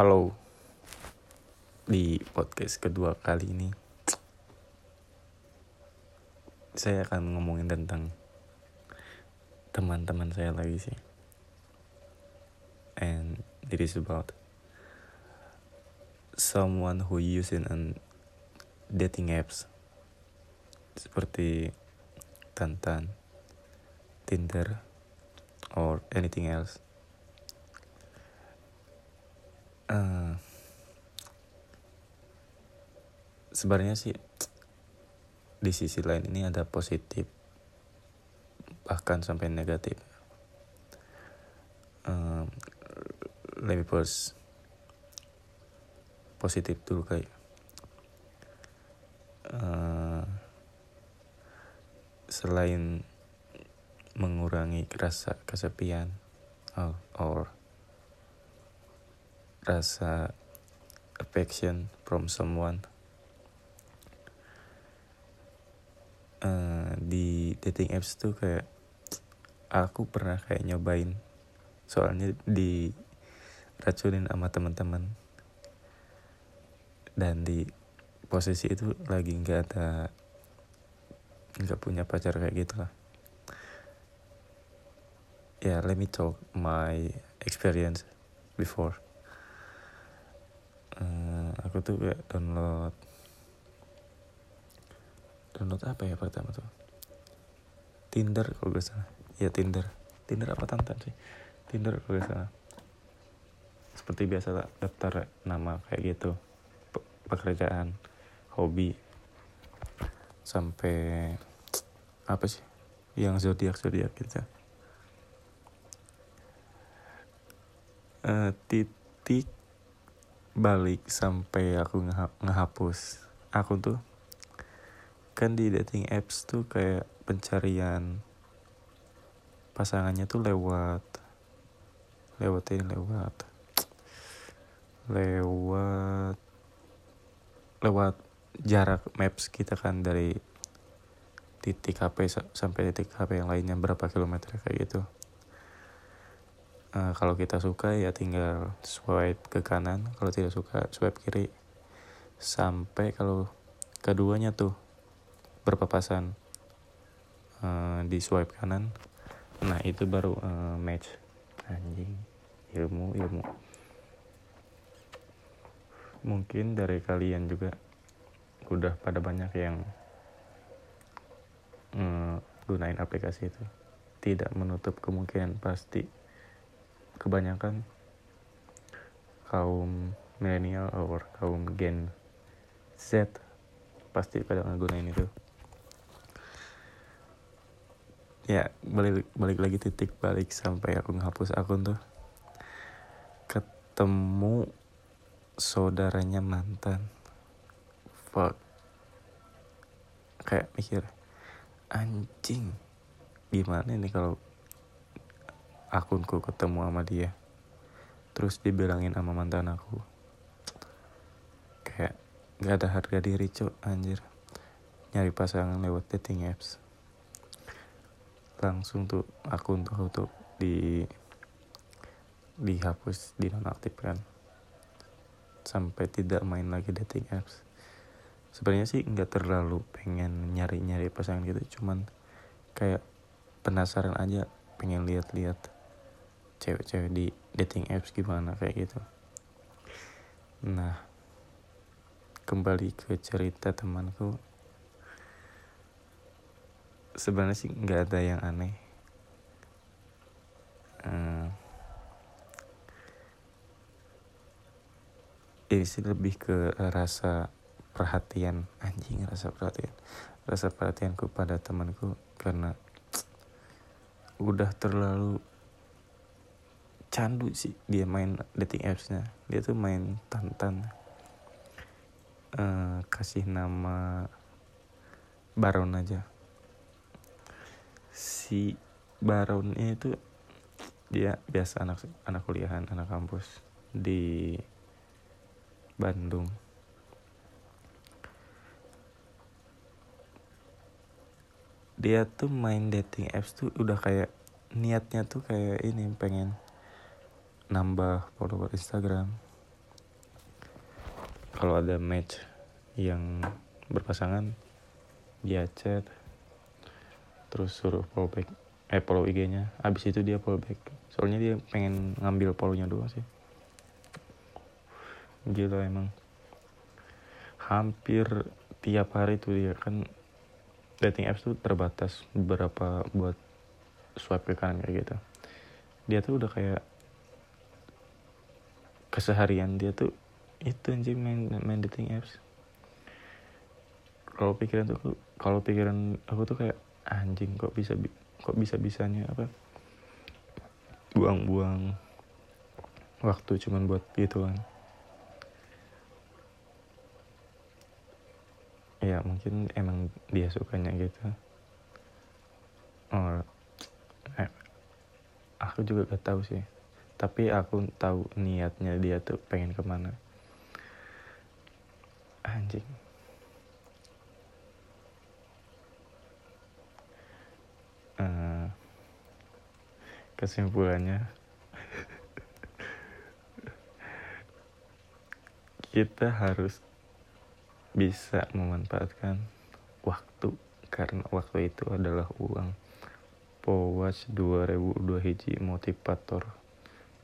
Halo Di podcast kedua kali ini Saya akan ngomongin tentang Teman-teman saya lagi sih. And it is about Someone who using an dating apps. Seperti Tantan Tinder Or anything else Eh, sebenarnya sih di sisi lain ini ada positif bahkan sampai negatif. Uh, lebih pos positif dulu kayak. Uh, selain mengurangi rasa kesepian or, or rasa affection from someone. Uh, di dating apps tuh kayak aku pernah kayak nyobain. Soalnya di racunin sama teman-teman. Dan di posisi itu lagi nggak ada nggak punya pacar kayak gitu lah. Ya yeah, let me talk my experience before aku tuh kayak download. Download apa ya pertama tuh? Tinder kalau gak salah. Ya Tinder. Tinder apa tantan sih? Tinder kalau gak salah. Seperti biasa lah daftar nama kayak gitu. Pekerjaan hobi. Sampai apa sih? Yang zodiak zodiak gitu. Uh, titik balik sampai aku ngehapus aku tuh. Kan di dating apps tuh kayak pencarian pasangannya tuh lewat lewat ini lewat lewat lewat jarak maps kita kan dari titik HP sampai titik HP yang lainnya berapa kilometer kayak gitu uh, kalau kita suka ya tinggal swipe ke kanan. Kalau tidak suka swipe kiri. Sampai kalau keduanya tuh berpapasan uh, di swipe kanan. Nah itu baru uh, match. Anjing ilmu ilmu. Mungkin dari kalian juga udah pada banyak yang uh, gunain aplikasi itu. Tidak menutup kemungkinan pasti kebanyakan kaum milenial atau kaum gen Z pasti pada ngegunain itu. Ya balik balik lagi titik balik sampai aku ngehapus akun tuh. Ketemu saudaranya mantan. Fuck. Kayak mikir anjing gimana nih kalau akunku ketemu sama dia. Terus dibilangin sama mantan aku. Kayak gak ada harga diri cok anjir. Nyari pasangan lewat dating apps. Langsung tuh akun tuh tuh di dihapus dinonaktifkan. Sampai tidak main lagi dating apps. Sebenarnya sih nggak terlalu pengen nyari-nyari pasangan gitu cuman kayak penasaran aja pengen lihat-lihat cewek-cewek di dating apps gimana kayak gitu. Nah kembali ke cerita temanku. Sebenarnya sih nggak ada yang aneh. Hmm, ini sih lebih ke rasa perhatian. Anjing rasa perhatian. Rasa perhatianku pada temanku karena udah terlalu candu sih dia main dating appsnya. Dia tuh main tantan. Uh, kasih nama Baron aja. Si Baronnya itu dia biasa anak anak kuliahan anak kampus di Bandung. Dia tuh main dating apps tuh udah kayak niatnya tuh kayak ini pengen nambah follower Instagram. Kalau ada match yang berpasangan dia chat terus suruh follow back eh follow IG-nya abis itu dia follow back. Soalnya dia pengen ngambil follow-nya doang sih. Gila emang. Hampir tiap hari tuh dia kan dating apps tuh terbatas beberapa buat swipe ke kanan kayak gitu. Dia tuh udah kayak keseharian dia tuh itu anjing main main dating apps. Kalau pikiran tuh kalau pikiran aku tuh kayak anjing kok bisa kok bisa bisanya apa buang-buang waktu cuman buat gituan ya mungkin emang dia sukanya gitu. Oh eh, aku juga gak tahu sih tapi aku tahu niatnya dia tuh pengen ke mana. Anjing. Uh, kesimpulannya kita harus bisa memanfaatkan waktu karena waktu itu adalah uang. Powatch 2002 hiji motivator